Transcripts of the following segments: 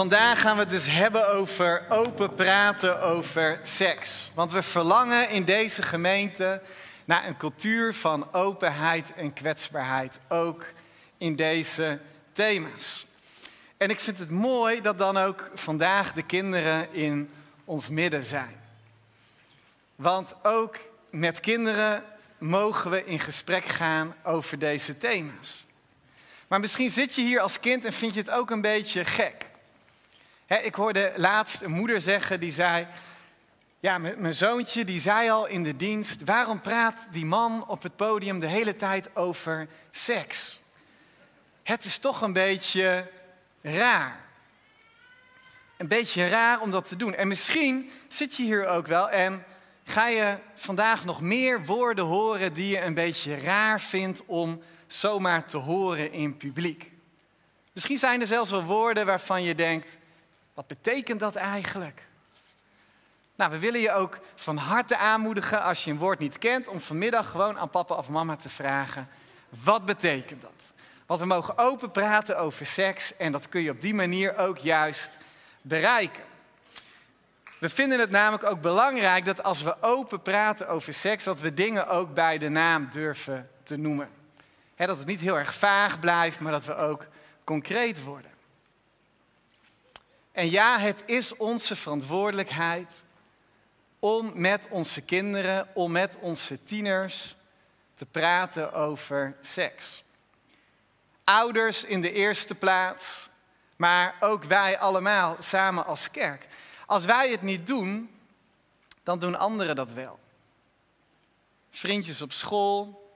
Vandaag gaan we het dus hebben over open praten over seks. Want we verlangen in deze gemeente naar een cultuur van openheid en kwetsbaarheid, ook in deze thema's. En ik vind het mooi dat dan ook vandaag de kinderen in ons midden zijn. Want ook met kinderen mogen we in gesprek gaan over deze thema's. Maar misschien zit je hier als kind en vind je het ook een beetje gek ik hoorde laatst een moeder zeggen die zei, ja, mijn zoontje die zei al in de dienst, waarom praat die man op het podium de hele tijd over seks? Het is toch een beetje raar. Een beetje raar om dat te doen. En misschien zit je hier ook wel en ga je vandaag nog meer woorden horen die je een beetje raar vindt om zomaar te horen in publiek. Misschien zijn er zelfs wel woorden waarvan je denkt, wat betekent dat eigenlijk? Nou, we willen je ook van harte aanmoedigen als je een woord niet kent, om vanmiddag gewoon aan papa of mama te vragen: wat betekent dat? Want we mogen open praten over seks en dat kun je op die manier ook juist bereiken. We vinden het namelijk ook belangrijk dat als we open praten over seks, dat we dingen ook bij de naam durven te noemen. dat het niet heel erg vaag blijft, maar dat we ook concreet worden. En ja, het is onze verantwoordelijkheid om met onze kinderen, om met onze tieners te praten over seks. Ouders in de eerste plaats, maar ook wij allemaal samen als kerk. Als wij het niet doen, dan doen anderen dat wel. Vriendjes op school,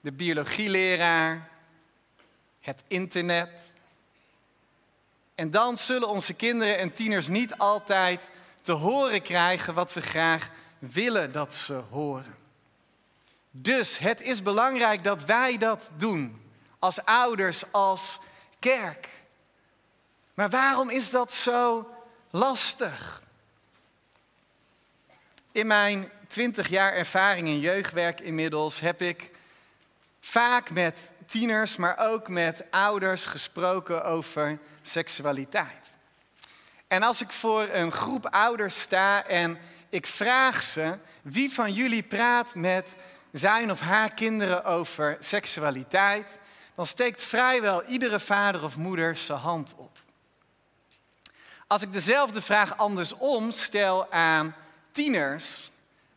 de biologieleraar, het internet, en dan zullen onze kinderen en tieners niet altijd te horen krijgen wat we graag willen dat ze horen. Dus het is belangrijk dat wij dat doen, als ouders, als kerk. Maar waarom is dat zo lastig? In mijn twintig jaar ervaring in jeugdwerk inmiddels heb ik vaak met tieners, maar ook met ouders gesproken over seksualiteit. En als ik voor een groep ouders sta en ik vraag ze, wie van jullie praat met zijn of haar kinderen over seksualiteit, dan steekt vrijwel iedere vader of moeder zijn hand op. Als ik dezelfde vraag andersom stel aan tieners,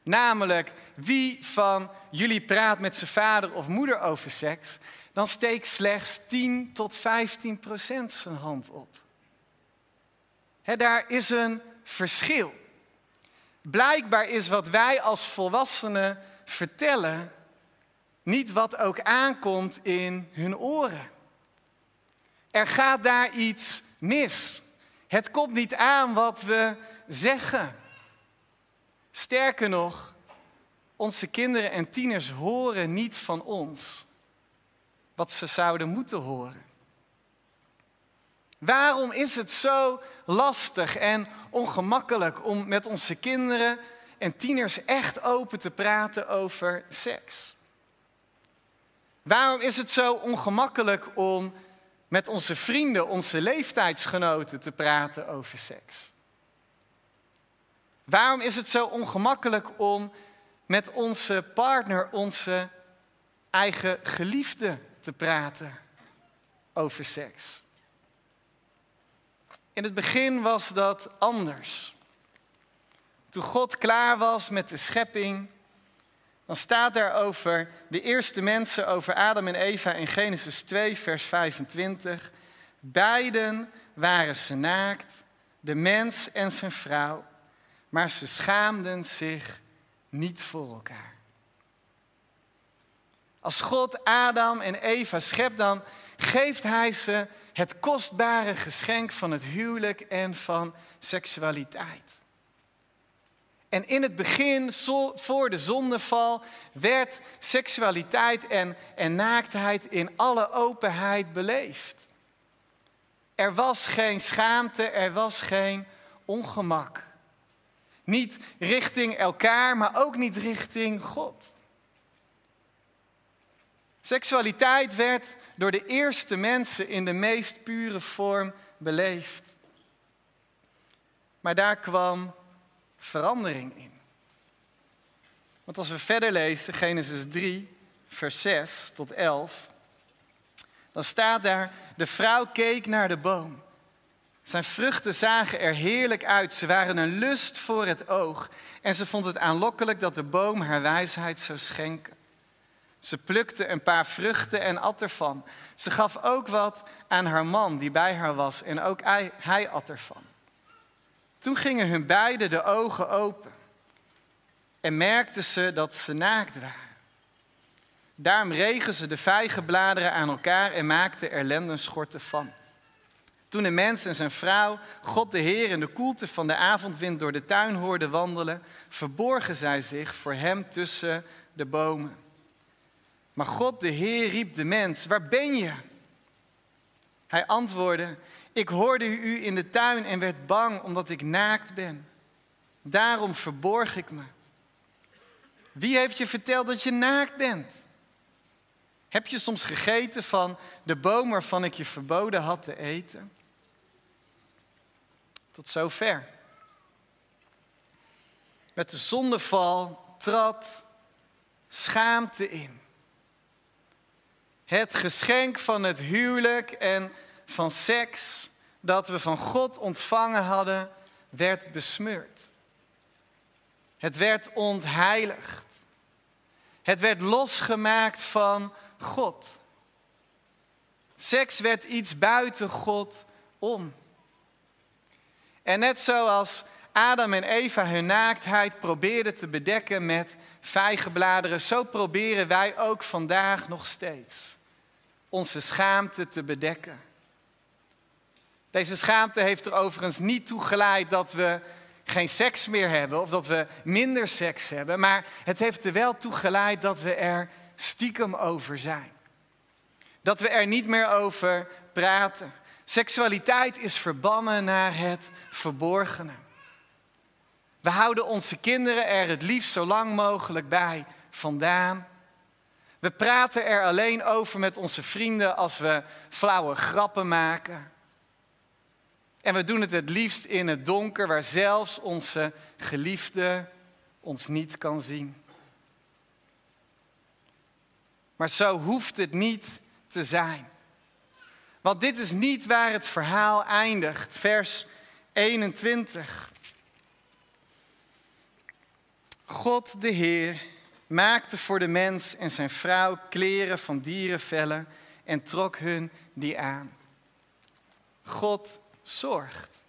namelijk wie van jullie praat met zijn vader of moeder over seks, dan steekt slechts 10 tot 15 procent zijn hand op. daar is een verschil. Blijkbaar is wat wij als volwassenen vertellen niet wat ook aankomt in hun oren. Er gaat daar iets mis. Het komt niet aan wat we zeggen. Sterker nog, onze kinderen en tieners horen niet van ons wat ze zouden moeten horen. Waarom is het zo lastig en ongemakkelijk om met onze kinderen en tieners echt open te praten over seks? Waarom is het zo ongemakkelijk om met onze vrienden, onze leeftijdsgenoten te praten over seks? Waarom is het zo ongemakkelijk om met onze partner, onze eigen geliefde te praten over seks. In het begin was dat anders. Toen God klaar was met de schepping, dan staat er over de eerste mensen, over Adam en Eva in Genesis 2, vers 25. Beiden waren ze naakt, de mens en zijn vrouw, maar ze schaamden zich niet voor elkaar. Als God Adam en Eva schept, dan geeft hij ze het kostbare geschenk van het huwelijk en van seksualiteit. En in het begin, voor de zondeval, werd seksualiteit en, en naaktheid in alle openheid beleefd. Er was geen schaamte, er was geen ongemak. Niet richting elkaar, maar ook niet richting God. Seksualiteit werd door de eerste mensen in de meest pure vorm beleefd. Maar daar kwam verandering in. Want als we verder lezen, Genesis 3, vers 6 tot 11, dan staat daar, de vrouw keek naar de boom. Zijn vruchten zagen er heerlijk uit. Ze waren een lust voor het oog. En ze vond het aanlokkelijk dat de boom haar wijsheid zou schenken. Ze plukte een paar vruchten en at ervan. Ze gaf ook wat aan haar man die bij haar was en ook hij, at ervan. Toen gingen hun beiden de ogen open en merkten ze dat ze naakt waren. Daarom regen ze de vijgenbladeren aan elkaar en maakten er lendenschorten van. Toen de mens en zijn vrouw God de Heer in de koelte van de avondwind door de tuin hoorden wandelen, verborgen zij zich voor hem tussen de bomen. Maar God de Heer riep de mens, waar ben je? Hij antwoordde, ik hoorde u in de tuin en werd bang omdat ik naakt ben. Daarom verborg ik me. Wie heeft je verteld dat je naakt bent? Heb je soms gegeten van de boom waarvan ik je verboden had te eten? Tot zover. Met de zondeval trad schaamte in. Het geschenk van het huwelijk en van seks dat we van God ontvangen hadden, werd besmeurd. Het werd ontheiligd. Het werd losgemaakt van God. Seks werd iets buiten God om. En net zoals Adam en Eva hun naaktheid probeerden te bedekken met vijgenbladeren, zo proberen wij ook vandaag nog steeds onze schaamte te bedekken. Deze schaamte heeft er overigens niet toe geleid dat we geen seks meer hebben of dat we minder seks hebben, maar het heeft er wel toe geleid dat we er stiekem over zijn. Dat we er niet meer over praten. Seksualiteit is verbannen naar het verborgene. We houden onze kinderen er het liefst zo lang mogelijk bij vandaan. We praten er alleen over met onze vrienden als we flauwe grappen maken. En we doen het het liefst in het donker, waar zelfs onze geliefde ons niet kan zien. Maar zo hoeft het niet te zijn. Want dit is niet waar het verhaal eindigt. Vers 21. God de Heer maakte voor de mens en zijn vrouw kleren van dierenvellen en trok hun die aan. God zorgt.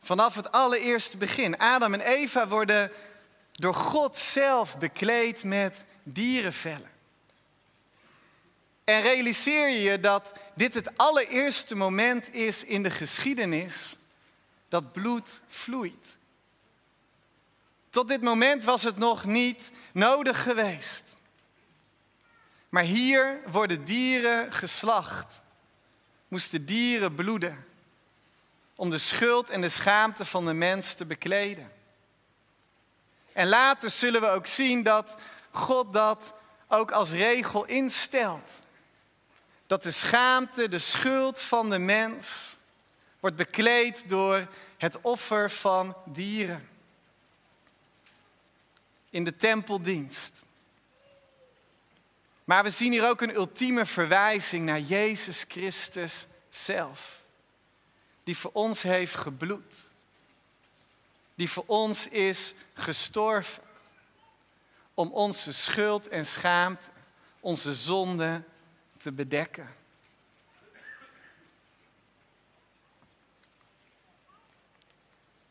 Vanaf het allereerste begin. Adam en Eva worden door God zelf bekleed met dierenvellen. En realiseer je dat dit het allereerste moment is in de geschiedenis dat bloed vloeit. Tot dit moment was het nog niet nodig geweest. Maar hier worden dieren geslacht. Moesten dieren bloeden. Om de schuld en de schaamte van de mens te bekleden. En later zullen we ook zien dat God dat ook als regel instelt. Dat de schaamte, de schuld van de mens wordt bekleed door het offer van dieren. In de tempeldienst. Maar we zien hier ook een ultieme verwijzing naar Jezus Christus zelf. Die voor ons heeft gebloed. Die voor ons is gestorven. Om onze schuld en schaamte, onze zonde te bedekken.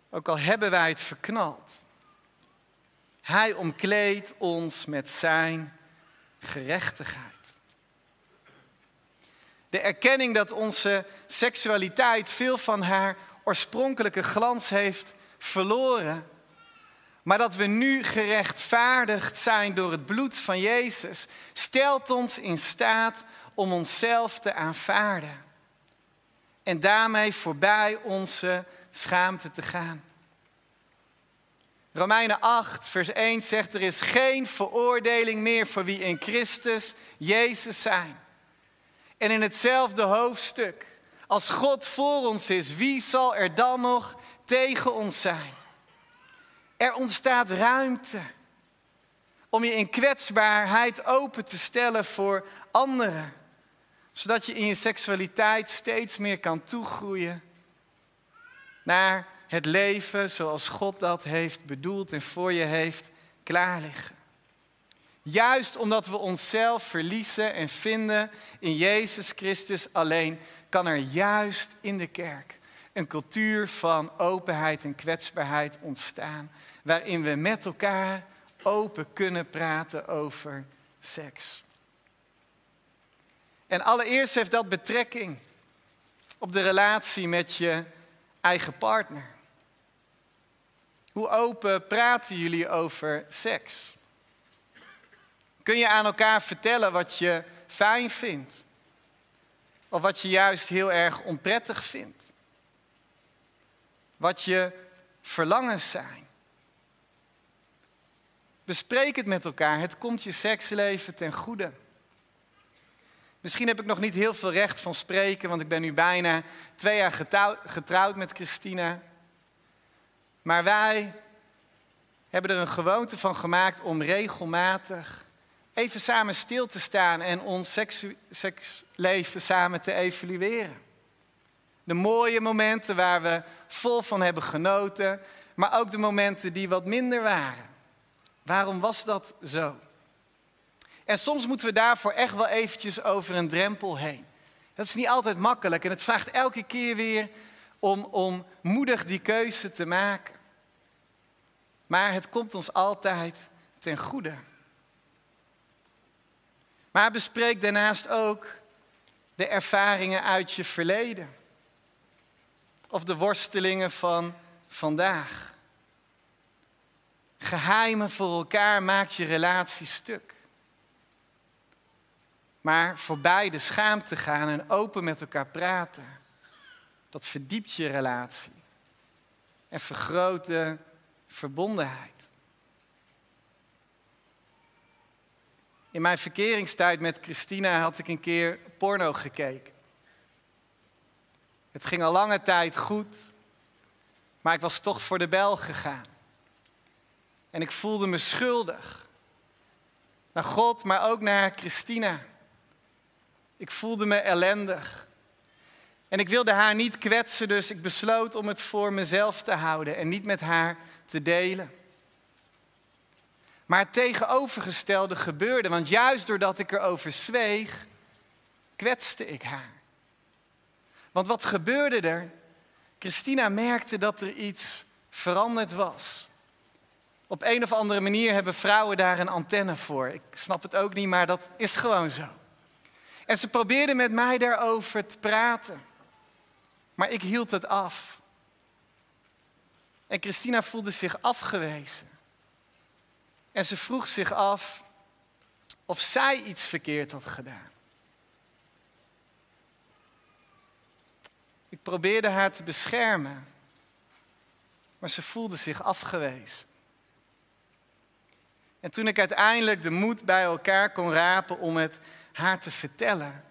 Ook al hebben wij het verknald. Hij omkleedt ons met zijn gerechtigheid. De erkenning dat onze seksualiteit veel van haar oorspronkelijke glans heeft verloren. Maar dat we nu gerechtvaardigd zijn door het bloed van Jezus, stelt ons in staat om onszelf te aanvaarden. En daarmee voorbij onze schaamte te gaan. Romeinen 8, vers 1 zegt: Er is geen veroordeling meer voor wie in Christus Jezus zijn. En in hetzelfde hoofdstuk, Als God voor ons is, wie zal er dan nog tegen ons zijn? Er ontstaat ruimte om je in kwetsbaarheid open te stellen voor anderen, zodat je in je seksualiteit steeds meer kan toegroeien naar het leven zoals God dat heeft bedoeld en voor je heeft klaarliggen. Juist omdat we onszelf verliezen en vinden in Jezus Christus alleen, kan er juist in de kerk een cultuur van openheid en kwetsbaarheid ontstaan, waarin we met elkaar open kunnen praten over seks. En allereerst heeft dat betrekking op de relatie met je eigen partner. Hoe open praten jullie over seks? Kun je aan elkaar vertellen wat je fijn vindt? Of wat je juist heel erg onprettig vindt? Wat je verlangens zijn? Bespreek het met elkaar. Het komt je seksleven ten goede. Misschien heb ik nog niet heel veel recht van spreken, want ik ben nu bijna twee jaar getrouwd met Christina. Maar wij hebben er een gewoonte van gemaakt om regelmatig even samen stil te staan en ons seksleven samen te evalueren. De mooie momenten waar we vol van hebben genoten, maar ook de momenten die wat minder waren. Waarom was dat zo? En soms moeten we daarvoor echt wel eventjes over een drempel heen. Dat is niet altijd makkelijk en het vraagt elke keer weer om, om moedig die keuze te maken. Maar het komt ons altijd ten goede. Maar bespreek daarnaast ook de ervaringen uit je verleden. Of de worstelingen van vandaag. Geheimen voor elkaar maakt je relatie stuk. Maar voorbij de schaamte gaan en open met elkaar praten, dat verdiept je relatie en vergroot de verbondenheid. In mijn verkeringstijd met Christina had ik een keer porno gekeken. Het ging al lange tijd goed, maar ik was toch voor de bel gegaan. En ik voelde me schuldig. Naar God, maar ook naar Christina. Ik voelde me ellendig. En ik wilde haar niet kwetsen, dus ik besloot om het voor mezelf te houden en niet met haar te delen. Maar het tegenovergestelde gebeurde, want juist doordat ik erover zweeg, kwetste ik haar. Want wat gebeurde er? Christina merkte dat er iets veranderd was. Op een of andere manier hebben vrouwen daar een antenne voor. Ik snap het ook niet, maar dat is gewoon zo. En ze probeerde met mij daarover te praten. Maar ik hield het af. En Christina voelde zich afgewezen. En ze vroeg zich af of zij iets verkeerd had gedaan. Ik probeerde haar te beschermen, maar ze voelde zich afgewezen. En toen ik uiteindelijk de moed bij elkaar kon rapen om het haar te vertellen,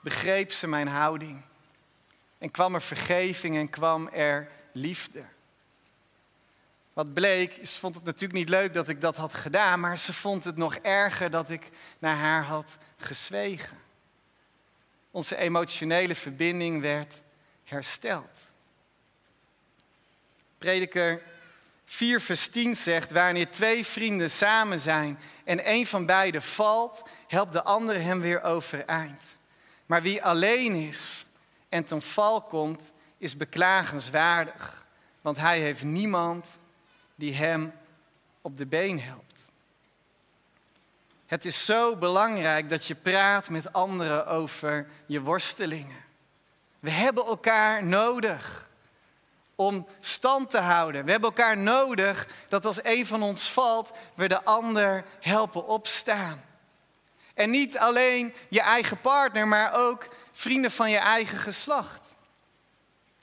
begreep ze mijn houding. En kwam er vergeving en kwam er liefde. Wat bleek, ze vond het natuurlijk niet leuk dat ik dat had gedaan, maar ze vond het nog erger dat ik naar haar had gezwegen. Onze emotionele verbinding werd hersteld. Prediker 4 vers 10 zegt, wanneer twee vrienden samen zijn en een van beiden valt, helpt de andere hem weer overeind. Maar wie alleen is en ten val komt, is beklagenswaardig, want hij heeft niemand die hem op de been helpt. Het is zo belangrijk dat je praat met anderen over je worstelingen. We hebben elkaar nodig om stand te houden. We hebben elkaar nodig dat als een van ons valt, we de ander helpen opstaan. En niet alleen je eigen partner, maar ook vrienden van je eigen geslacht.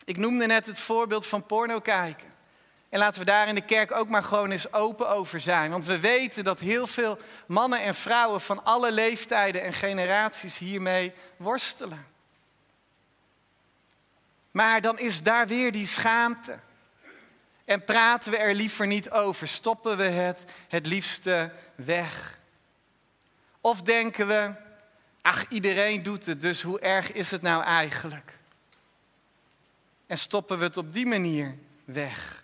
Ik noemde net het voorbeeld van porno kijken. En laten we daar in de kerk ook maar gewoon eens open over zijn. Want we weten dat heel veel mannen en vrouwen van alle leeftijden en generaties hiermee worstelen. Maar dan is daar weer die schaamte. En praten we er liever niet over, stoppen we het het liefste weg. Of denken we, ach iedereen doet het, dus hoe erg is het nou eigenlijk? En stoppen we het op die manier weg.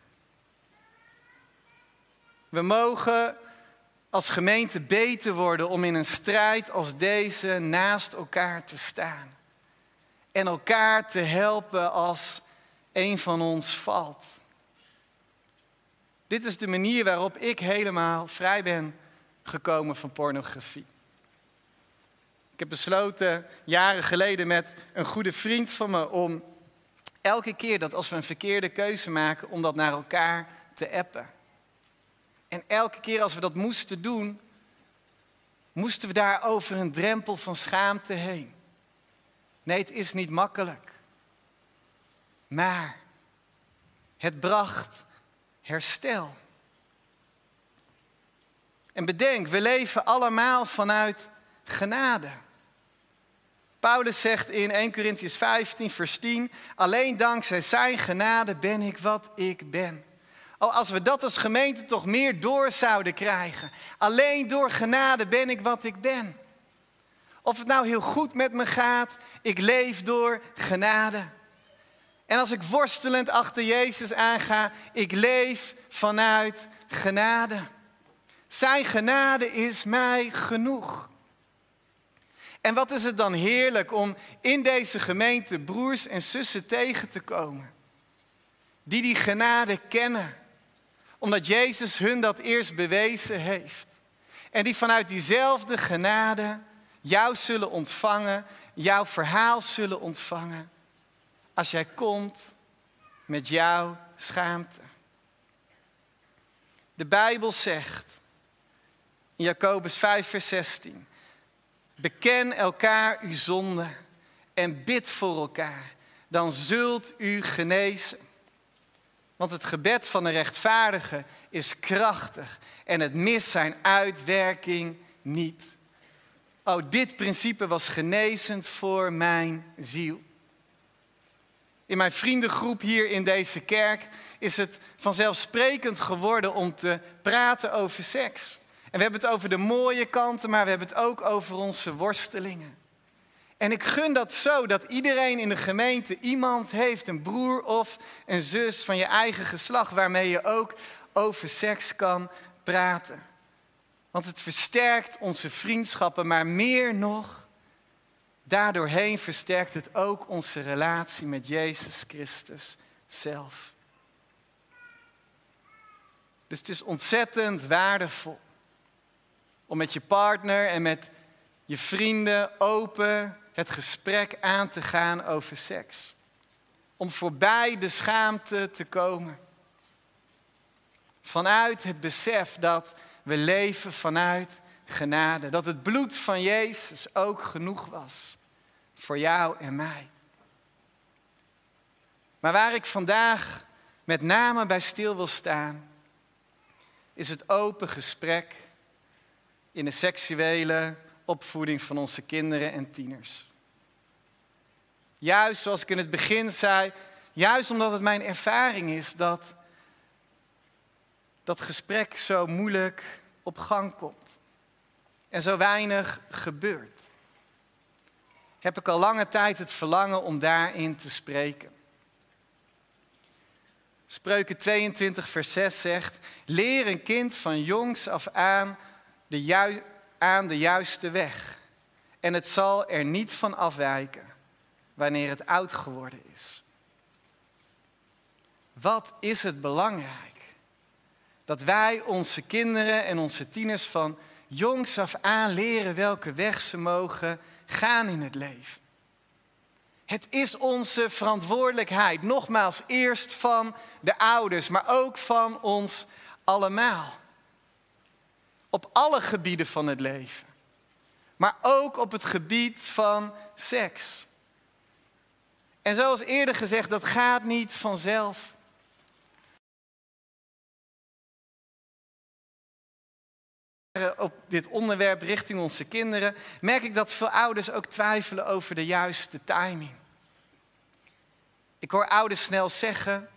We mogen als gemeente beter worden om in een strijd als deze naast elkaar te staan. En elkaar te helpen als een van ons valt. Dit is de manier waarop ik helemaal vrij ben gekomen van pornografie. Ik heb besloten jaren geleden met een goede vriend van me om elke keer dat als we een verkeerde keuze maken, om dat naar elkaar te appen. En elke keer als we dat moesten doen, moesten we daar over een drempel van schaamte heen. Nee, het is niet makkelijk. Maar het bracht herstel. En bedenk, we leven allemaal vanuit genade. Paulus zegt in 1 Corinthians 15, vers 10, alleen dankzij zijn genade ben ik wat ik ben. Oh, als we dat als gemeente toch meer door zouden krijgen. Alleen door genade ben ik wat ik ben. Of het nou heel goed met me gaat, ik leef door genade. En als ik worstelend achter Jezus aanga, ik leef vanuit genade. Zijn genade is mij genoeg. En wat is het dan heerlijk om in deze gemeente broers en zussen tegen te komen. Die die genade kennen. Omdat Jezus hun dat eerst bewezen heeft. En die vanuit diezelfde genade jou zullen ontvangen, jouw verhaal zullen ontvangen. Als jij komt met jouw schaamte. De Bijbel zegt in Jacobus 5, vers 16. Beken elkaar uw zonde en bid voor elkaar. Dan zult u genezen. Want het gebed van de rechtvaardige is krachtig en het mist zijn uitwerking niet. Oh, dit principe was genezend voor mijn ziel. In mijn vriendengroep hier in deze kerk is het vanzelfsprekend geworden om te praten over seks. En we hebben het over de mooie kanten, maar we hebben het ook over onze worstelingen. En ik gun dat zo dat iedereen in de gemeente iemand heeft, een broer of een zus van je eigen geslacht, waarmee je ook over seks kan praten. Want het versterkt onze vriendschappen, maar meer nog, daardoorheen versterkt het ook onze relatie met Jezus Christus zelf. Dus het is ontzettend waardevol om met je partner en met je vrienden open het gesprek aan te gaan over seks. Om voorbij de schaamte te komen. Vanuit het besef dat we leven vanuit genade. Dat het bloed van Jezus ook genoeg was voor jou en mij. Maar waar ik vandaag met name bij stil wil staan, is het open gesprek in de seksuele opvoeding van onze kinderen en tieners. Juist zoals ik in het begin zei, juist omdat het mijn ervaring is dat dat gesprek zo moeilijk op gang komt en zo weinig gebeurt, heb ik al lange tijd het verlangen om daarin te spreken. Spreuken 22, vers 6 zegt: Leer een kind van jongs af aan de aan de juiste weg. En het zal er niet van afwijken wanneer het oud geworden is. Wat is het belangrijk dat wij onze kinderen en onze tieners van jongs af aan leren welke weg ze mogen gaan in het leven. Het is onze verantwoordelijkheid, nogmaals, eerst van de ouders, maar ook van ons allemaal. Op alle gebieden van het leven. Maar ook op het gebied van seks. En zoals eerder gezegd, dat gaat niet vanzelf. op dit onderwerp richting onze kinderen, merk ik dat veel ouders ook twijfelen over de juiste timing. Ik hoor ouders snel zeggen: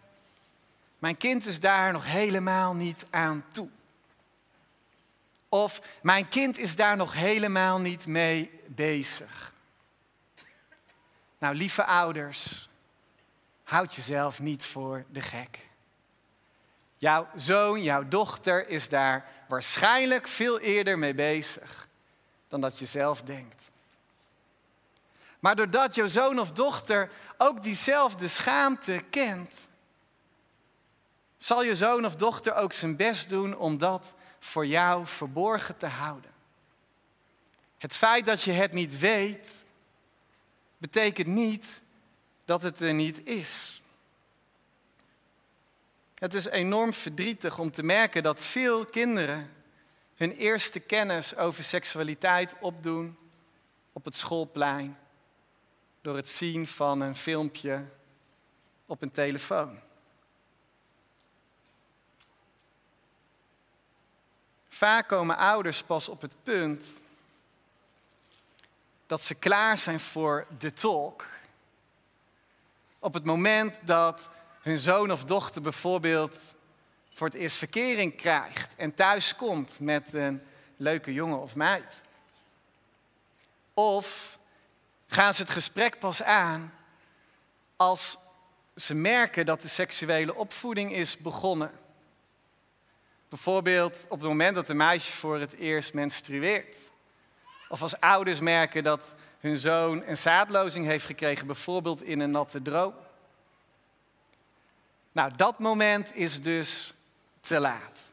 Mijn kind is daar nog helemaal niet aan toe. Of mijn kind is daar nog helemaal niet mee bezig. Nou, lieve ouders, houd jezelf niet voor de gek. Jouw zoon, jouw dochter is daar waarschijnlijk veel eerder mee bezig dan dat je zelf denkt. Maar doordat jouw zoon of dochter ook diezelfde schaamte kent, zal je zoon of dochter ook zijn best doen om dat voor jou verborgen te houden. Het feit dat je het niet weet, betekent niet dat het er niet is. Het is enorm verdrietig om te merken dat veel kinderen hun eerste kennis over seksualiteit opdoen op het schoolplein door het zien van een filmpje op een telefoon. Vaak komen ouders pas op het punt dat ze klaar zijn voor de talk. Op het moment dat hun zoon of dochter bijvoorbeeld voor het eerst verkering krijgt en thuis komt met een leuke jongen of meid. Of gaan ze het gesprek pas aan als ze merken dat de seksuele opvoeding is begonnen. Bijvoorbeeld op het moment dat een meisje voor het eerst menstrueert. Of als ouders merken dat hun zoon een zaadlozing heeft gekregen, bijvoorbeeld in een natte droom. Nou, dat moment is dus te laat.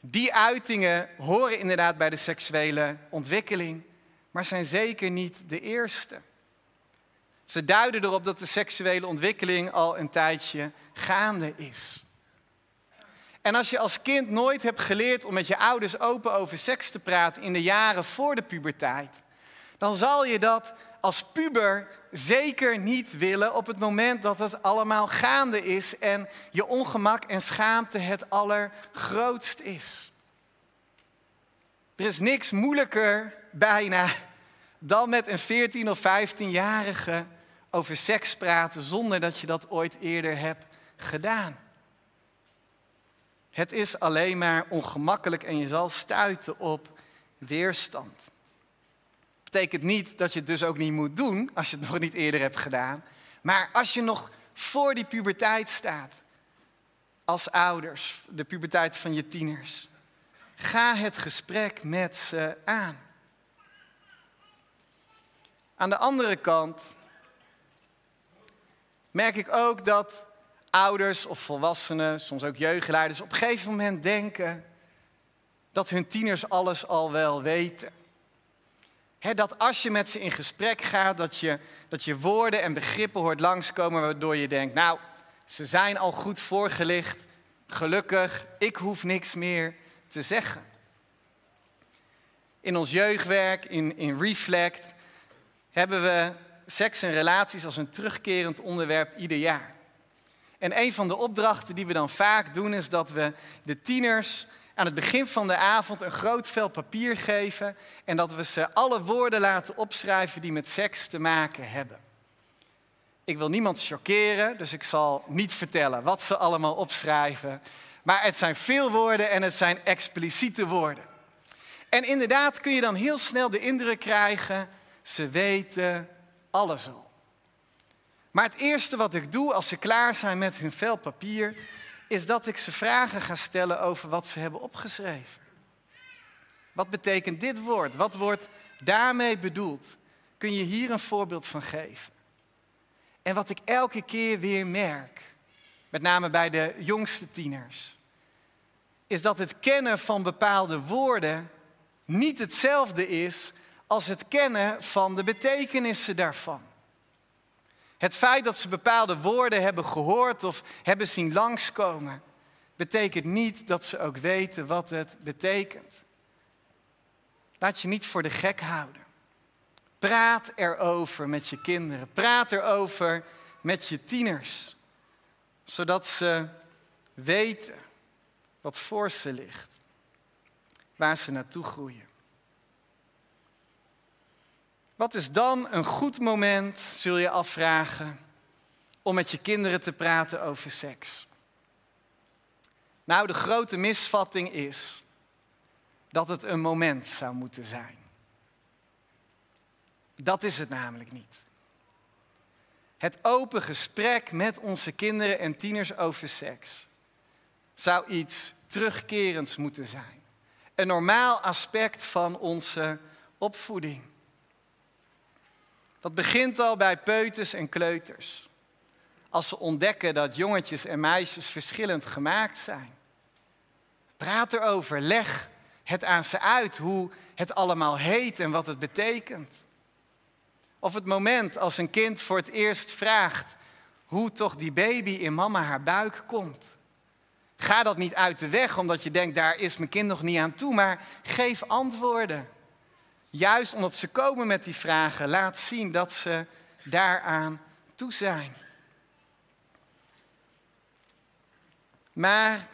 Die uitingen horen inderdaad bij de seksuele ontwikkeling, maar zijn zeker niet de eerste. Ze duiden erop dat de seksuele ontwikkeling al een tijdje gaande is. En als je als kind nooit hebt geleerd om met je ouders open over seks te praten in de jaren voor de puberteit, dan zal je dat als puber zeker niet willen op het moment dat het allemaal gaande is en je ongemak en schaamte het allergrootst is. Er is niks moeilijker bijna dan met een 14 of 15-jarige over seks praten zonder dat je dat ooit eerder hebt gedaan. Het is alleen maar ongemakkelijk en je zal stuiten op weerstand. Betekent niet dat je het dus ook niet moet doen als je het nog niet eerder hebt gedaan. Maar als je nog voor die puberteit staat, als ouders, de puberteit van je tieners, ga het gesprek met ze aan. Aan de andere kant merk ik ook dat ouders of volwassenen, soms ook jeugdleiders, op een gegeven moment denken dat hun tieners alles al wel weten. dat als je met ze in gesprek gaat, dat je, dat je woorden en begrippen hoort langskomen waardoor je denkt, nou, ze zijn al goed voorgelicht, gelukkig, ik hoef niks meer te zeggen. In ons jeugdwerk, in, in Reflect, hebben we seks en relaties als een terugkerend onderwerp ieder jaar. En een van de opdrachten die we dan vaak doen is dat we de tieners aan het begin van de avond een groot vel papier geven en dat we ze alle woorden laten opschrijven die met seks te maken hebben. Ik wil niemand chockeren, dus ik zal niet vertellen wat ze allemaal opschrijven. Maar het zijn veel woorden en het zijn expliciete woorden. En inderdaad kun je dan heel snel de indruk krijgen, ze weten alles al. Maar het eerste wat ik doe als ze klaar zijn met hun vel papier, is dat ik ze vragen ga stellen over wat ze hebben opgeschreven. Wat betekent dit woord? Wat wordt daarmee bedoeld? Kun je hier een voorbeeld van geven? En wat ik elke keer weer merk, met name bij de jongste tieners, is dat het kennen van bepaalde woorden niet hetzelfde is als het kennen van de betekenissen daarvan. Het feit dat ze bepaalde woorden hebben gehoord of hebben zien langskomen, betekent niet dat ze ook weten wat het betekent. Laat je niet voor de gek houden. Praat erover met je kinderen. Praat erover met je tieners. Zodat ze weten wat voor ze ligt. Waar ze naartoe groeien. Wat is dan een goed moment, zul je afvragen, om met je kinderen te praten over seks? Nou, de grote misvatting is dat het een moment zou moeten zijn. Dat is het namelijk niet. Het open gesprek met onze kinderen en tieners over seks zou iets terugkerends moeten zijn. Een normaal aspect van onze opvoeding. Dat begint al bij peuters en kleuters. Als ze ontdekken dat jongetjes en meisjes verschillend gemaakt zijn. Praat erover, leg het aan ze uit hoe het allemaal heet en wat het betekent. Of het moment als een kind voor het eerst vraagt hoe toch die baby in mama haar buik komt. Ga dat niet uit de weg omdat je denkt, daar is mijn kind nog niet aan toe, maar geef antwoorden. Juist omdat ze komen met die vragen, laat zien dat ze daaraan toe zijn. Maar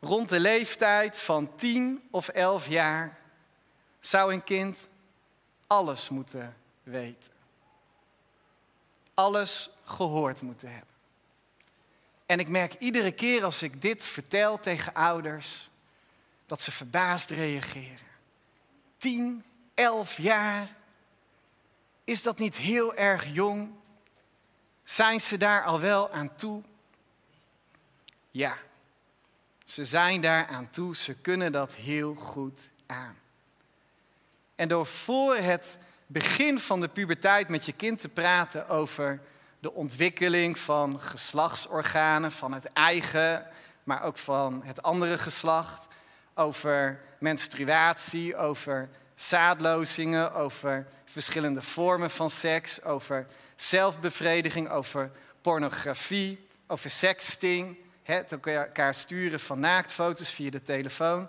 rond de leeftijd van 10 of 11 jaar zou een kind alles moeten weten. Alles gehoord moeten hebben. En ik merk iedere keer als ik dit vertel tegen ouders, dat ze verbaasd reageren. 10, 11 jaar, is dat niet heel erg jong? Zijn ze daar al wel aan toe? Ja, ze zijn daar aan toe, ze kunnen dat heel goed aan. En door voor het begin van de puberteit met je kind te praten over de ontwikkeling van geslachtsorganen, van het eigen, maar ook van het andere geslacht, over menstruatie, over zaadlozingen, over verschillende vormen van seks, over zelfbevrediging, over pornografie, over sexting, het elkaar sturen van naaktfoto's via de telefoon.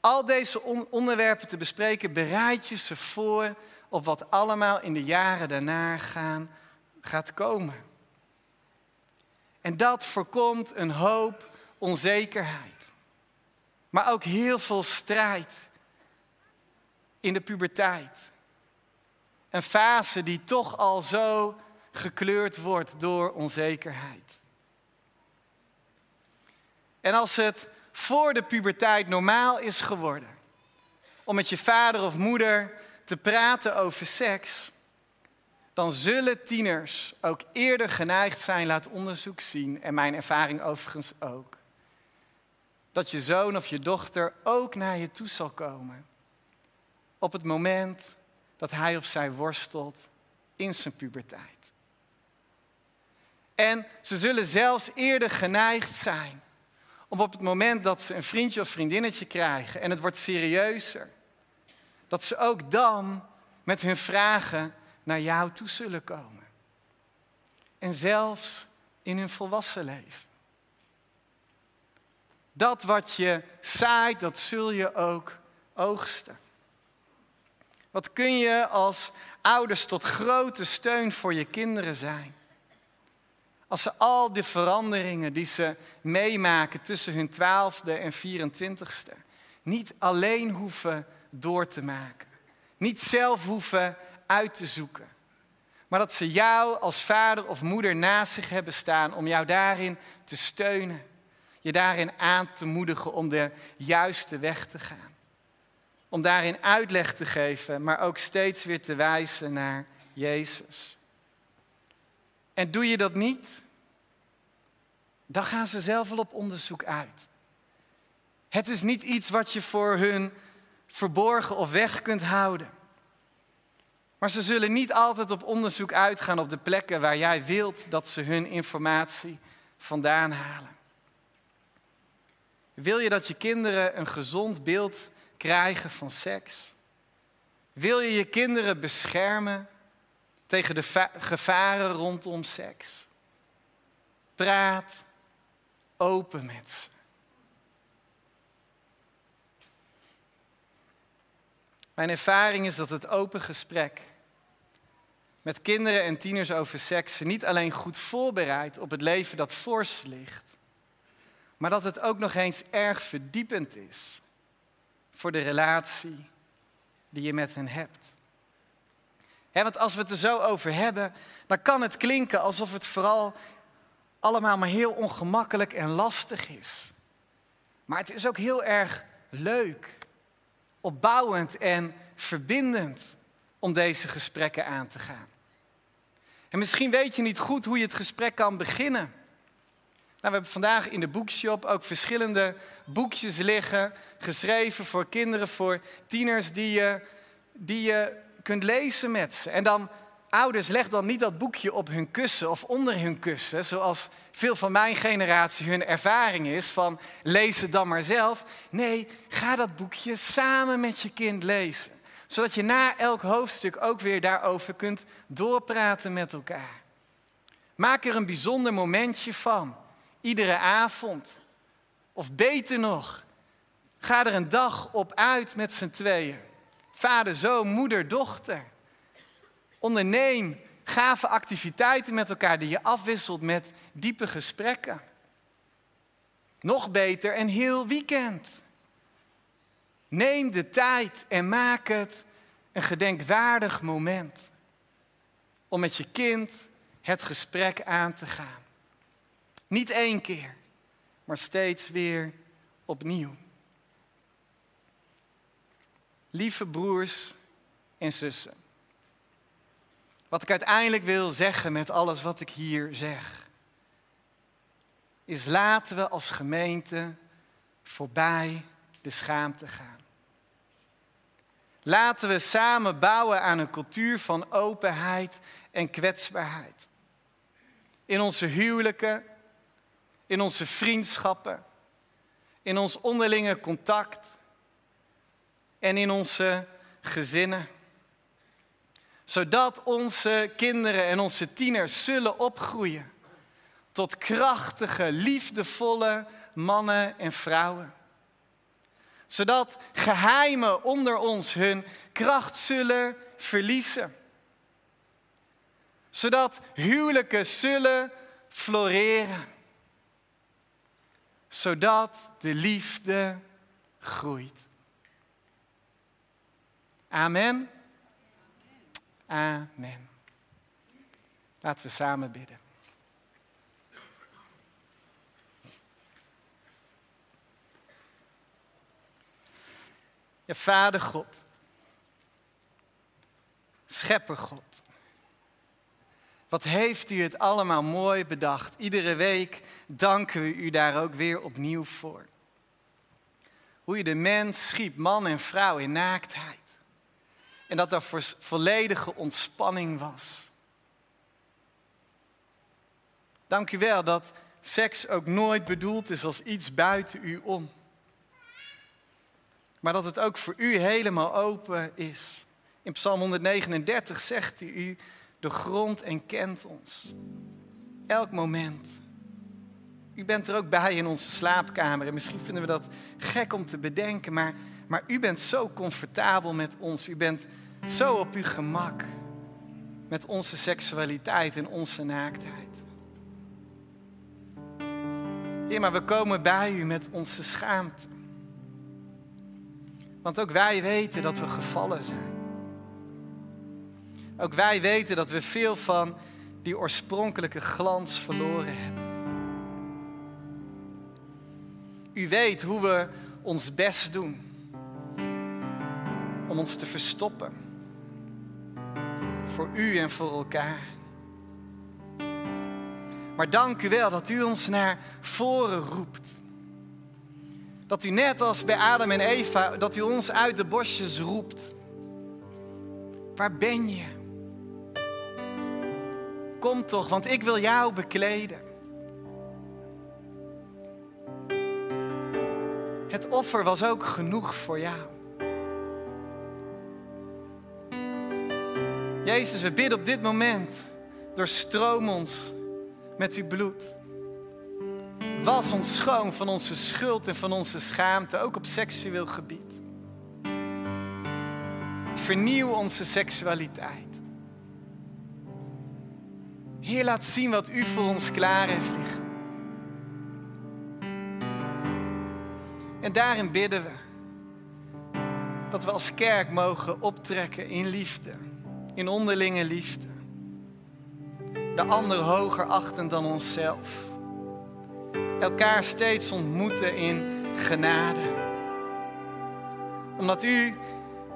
Al deze onderwerpen te bespreken, bereid je ze voor op wat allemaal in de jaren daarna gaan, gaat komen. En dat voorkomt een hoop onzekerheid. Maar ook heel veel strijd in de puberteit. Een fase die toch al zo gekleurd wordt door onzekerheid. En als het voor de puberteit normaal is geworden om met je vader of moeder te praten over seks, dan zullen tieners ook eerder geneigd zijn, laat onderzoek zien, en mijn ervaring overigens ook, dat je zoon of je dochter ook naar je toe zal komen op het moment dat hij of zij worstelt in zijn puberteit. En ze zullen zelfs eerder geneigd zijn om op het moment dat ze een vriendje of vriendinnetje krijgen en het wordt serieuzer, dat ze ook dan met hun vragen naar jou toe zullen komen. En zelfs in hun volwassen leven. Dat wat je zaait, dat zul je ook oogsten. Wat kun je als ouders tot grote steun voor je kinderen zijn? Als ze al die veranderingen die ze meemaken tussen hun twaalfde en 24ste niet alleen hoeven door te maken. Niet zelf hoeven uit te zoeken. Maar dat ze jou als vader of moeder naast zich hebben staan om jou daarin te steunen. Je daarin aan te moedigen om de juiste weg te gaan. Om daarin uitleg te geven, maar ook steeds weer te wijzen naar Jezus. En doe je dat niet, dan gaan ze zelf wel op onderzoek uit. Het is niet iets wat je voor hun verborgen of weg kunt houden. Maar ze zullen niet altijd op onderzoek uitgaan op de plekken waar jij wilt dat ze hun informatie vandaan halen. Wil je dat je kinderen een gezond beeld krijgen van seks? Wil je je kinderen beschermen tegen de gevaren rondom seks? Praat open met ze. Mijn ervaring is dat het open gesprek met kinderen en tieners over seks niet alleen goed voorbereidt op het leven dat voor ligt, maar dat het ook nog eens erg verdiepend is voor de relatie die je met hen hebt. want als we het er zo over hebben, dan kan het klinken alsof het vooral allemaal maar heel ongemakkelijk en lastig is. Maar het is ook heel erg leuk, opbouwend en verbindend om deze gesprekken aan te gaan. En misschien weet je niet goed hoe je het gesprek kan beginnen. Nou, we hebben vandaag in de boekshop ook verschillende boekjes liggen, geschreven voor kinderen, voor tieners, die je, die je kunt lezen met ze. En dan, ouders, leg dan niet dat boekje op hun kussen of onder hun kussen, zoals veel van mijn generatie hun ervaring is van lees het dan maar zelf. Nee, ga dat boekje samen met je kind lezen, zodat je na elk hoofdstuk ook weer daarover kunt doorpraten met elkaar. Maak er een bijzonder momentje van, iedere avond. Of beter nog, ga er een dag op uit met z'n tweeën. Vader, zoon, moeder, dochter. Onderneem gave activiteiten met elkaar die je afwisselt met diepe gesprekken. Nog beter, een heel weekend. Neem de tijd en maak het een gedenkwaardig moment om met je kind het gesprek aan te gaan. Niet één keer, maar steeds weer opnieuw. Lieve broers en zussen. Wat ik uiteindelijk wil zeggen met alles wat ik hier zeg, is laten we als gemeente voorbij de schaamte gaan. Laten we samen bouwen aan een cultuur van openheid en kwetsbaarheid. In onze huwelijken, in onze vriendschappen, in ons onderlinge contact en in onze gezinnen. Zodat onze kinderen en onze tieners zullen opgroeien tot krachtige, liefdevolle mannen en vrouwen. Zodat geheimen onder ons hun kracht zullen verliezen. Zodat huwelijken zullen floreren. Zodat de liefde groeit. Amen. Amen. Laten we samen bidden. Ja, Vader God, Schepper God, wat heeft u het allemaal mooi bedacht. Iedere week danken we u daar ook weer opnieuw voor. Hoe je de mens schiep, man en vrouw in naaktheid. En dat er volledige ontspanning was. Dank u wel dat seks ook nooit bedoeld is als iets buiten u om. Maar dat het ook voor u helemaal open is. In Psalm 139 zegt u, de grond en kent ons. Elk moment. U bent er ook bij in onze slaapkamer. En misschien vinden we dat gek om te bedenken, maar maar u bent zo comfortabel met ons. U bent zo op uw gemak met onze seksualiteit en onze naaktheid. Heer, maar we komen bij u met onze schaamte. Want ook wij weten dat we gevallen zijn. Ook wij weten dat we veel van die oorspronkelijke glans verloren hebben. U weet hoe we ons best doen om ons te verstoppen. Voor u en voor elkaar. Maar dank u wel dat u ons naar voren roept. Dat u net als bij Adam en Eva, dat u ons uit de bosjes roept. Waar ben je? Kom toch, want ik wil jou bekleden. Het offer was ook genoeg voor jou. Jezus, we bidden op dit moment, doorstroom ons met uw bloed. Was ons schoon van onze schuld en van onze schaamte, ook op seksueel gebied. Vernieuw onze seksualiteit. Heer, laat zien wat u voor ons klaar heeft liggen. En daarin bidden we dat we als kerk mogen optrekken in liefde in onderlinge liefde. De ander hoger achtend dan onszelf. Elkaar steeds ontmoeten in genade. Omdat u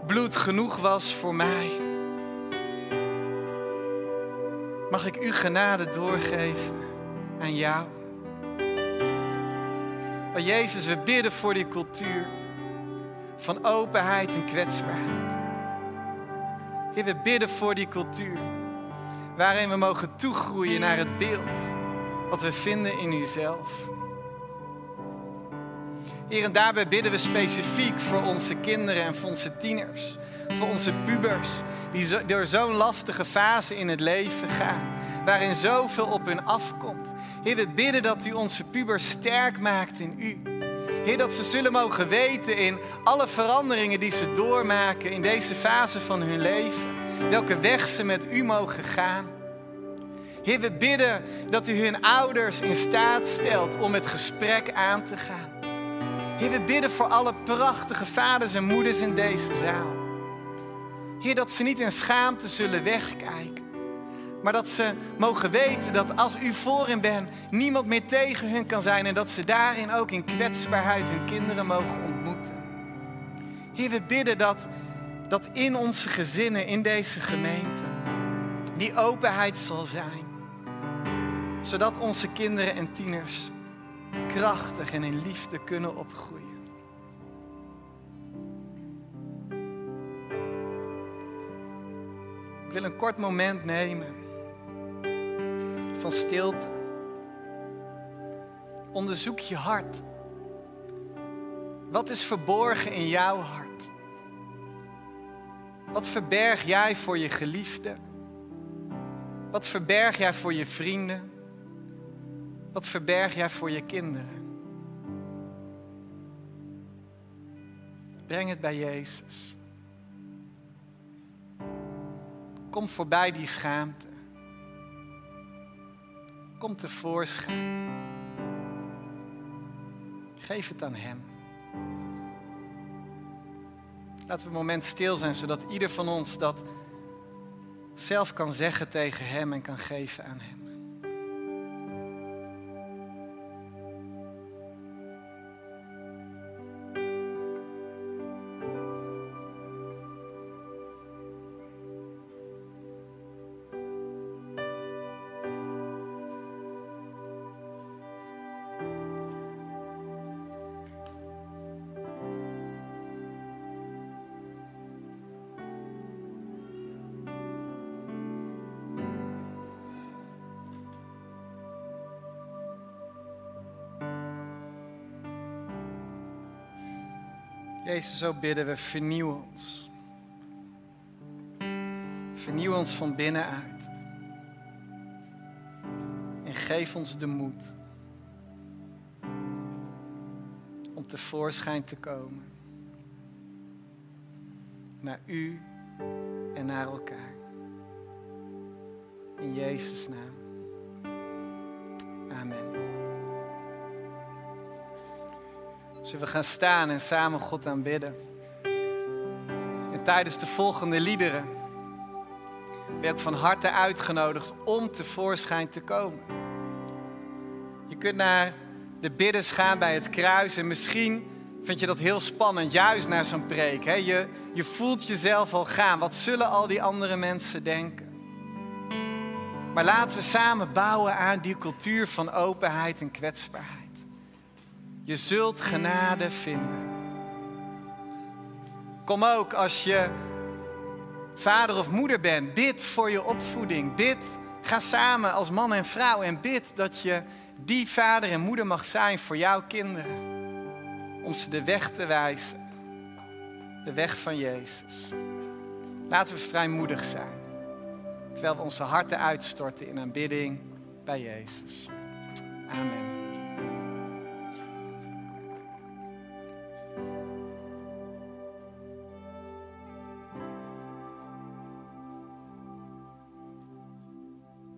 bloed genoeg was voor mij. Mag ik uw genade doorgeven aan jou? Oh Jezus, we bidden voor die cultuur van openheid en kwetsbaarheid. Heer, we bidden voor die cultuur waarin we mogen toegroeien naar het beeld wat we vinden in uzelf. Heer, en daarbij bidden we specifiek voor onze kinderen en voor onze tieners, voor onze pubers, die door zo'n lastige fase in het leven gaan, waarin zoveel op hun afkomt. Heer, we bidden dat u onze pubers sterk maakt in u. Heer, dat ze zullen mogen weten in alle veranderingen die ze doormaken in deze fase van hun leven, welke weg ze met u mogen gaan. Heer, we bidden dat u hun ouders in staat stelt om het gesprek aan te gaan. Heer, we bidden voor alle prachtige vaders en moeders in deze zaal. Heer, dat ze niet in schaamte zullen wegkijken. Maar dat ze mogen weten dat als u voor hen bent, niemand meer tegen hun kan zijn. En dat ze daarin ook in kwetsbaarheid hun kinderen mogen ontmoeten. Heer, we bidden dat, dat in onze gezinnen, in deze gemeente, die openheid zal zijn. Zodat onze kinderen en tieners krachtig en in liefde kunnen opgroeien. Ik wil een kort moment nemen van stilte. Onderzoek je hart. Wat is verborgen in jouw hart? Wat verberg jij voor je geliefde? Wat verberg jij voor je vrienden? Wat verberg jij voor je kinderen? Breng het bij Jezus. Kom voorbij die schaamte. Kom tevoorschijn. Geef het aan Hem. Laten we een moment stil zijn, zodat ieder van ons dat zelf kan zeggen tegen Hem en kan geven aan Hem. Jezus, zo bidden we, vernieuw ons. Vernieuw ons van binnenuit. En geef ons de moed om tevoorschijn te komen. Naar U en naar elkaar. In Jezus' naam. Zullen we gaan staan en samen God aanbidden? En tijdens de volgende liederen ben je ook van harte uitgenodigd om tevoorschijn te komen. Je kunt naar de bidders gaan bij het kruis en misschien vind je dat heel spannend, juist naar zo'n preek. Hè? Je, je voelt jezelf al gaan. Wat zullen al die andere mensen denken? Maar laten we samen bouwen aan die cultuur van openheid en kwetsbaarheid. Je zult genade vinden. Kom ook als je vader of moeder bent. Bid voor je opvoeding. Bid, ga samen als man en vrouw en bid dat je die vader en moeder mag zijn voor jouw kinderen. Om ze de weg te wijzen. De weg van Jezus. Laten we vrijmoedig zijn. Terwijl we onze harten uitstorten in aanbidding bij Jezus. Amen.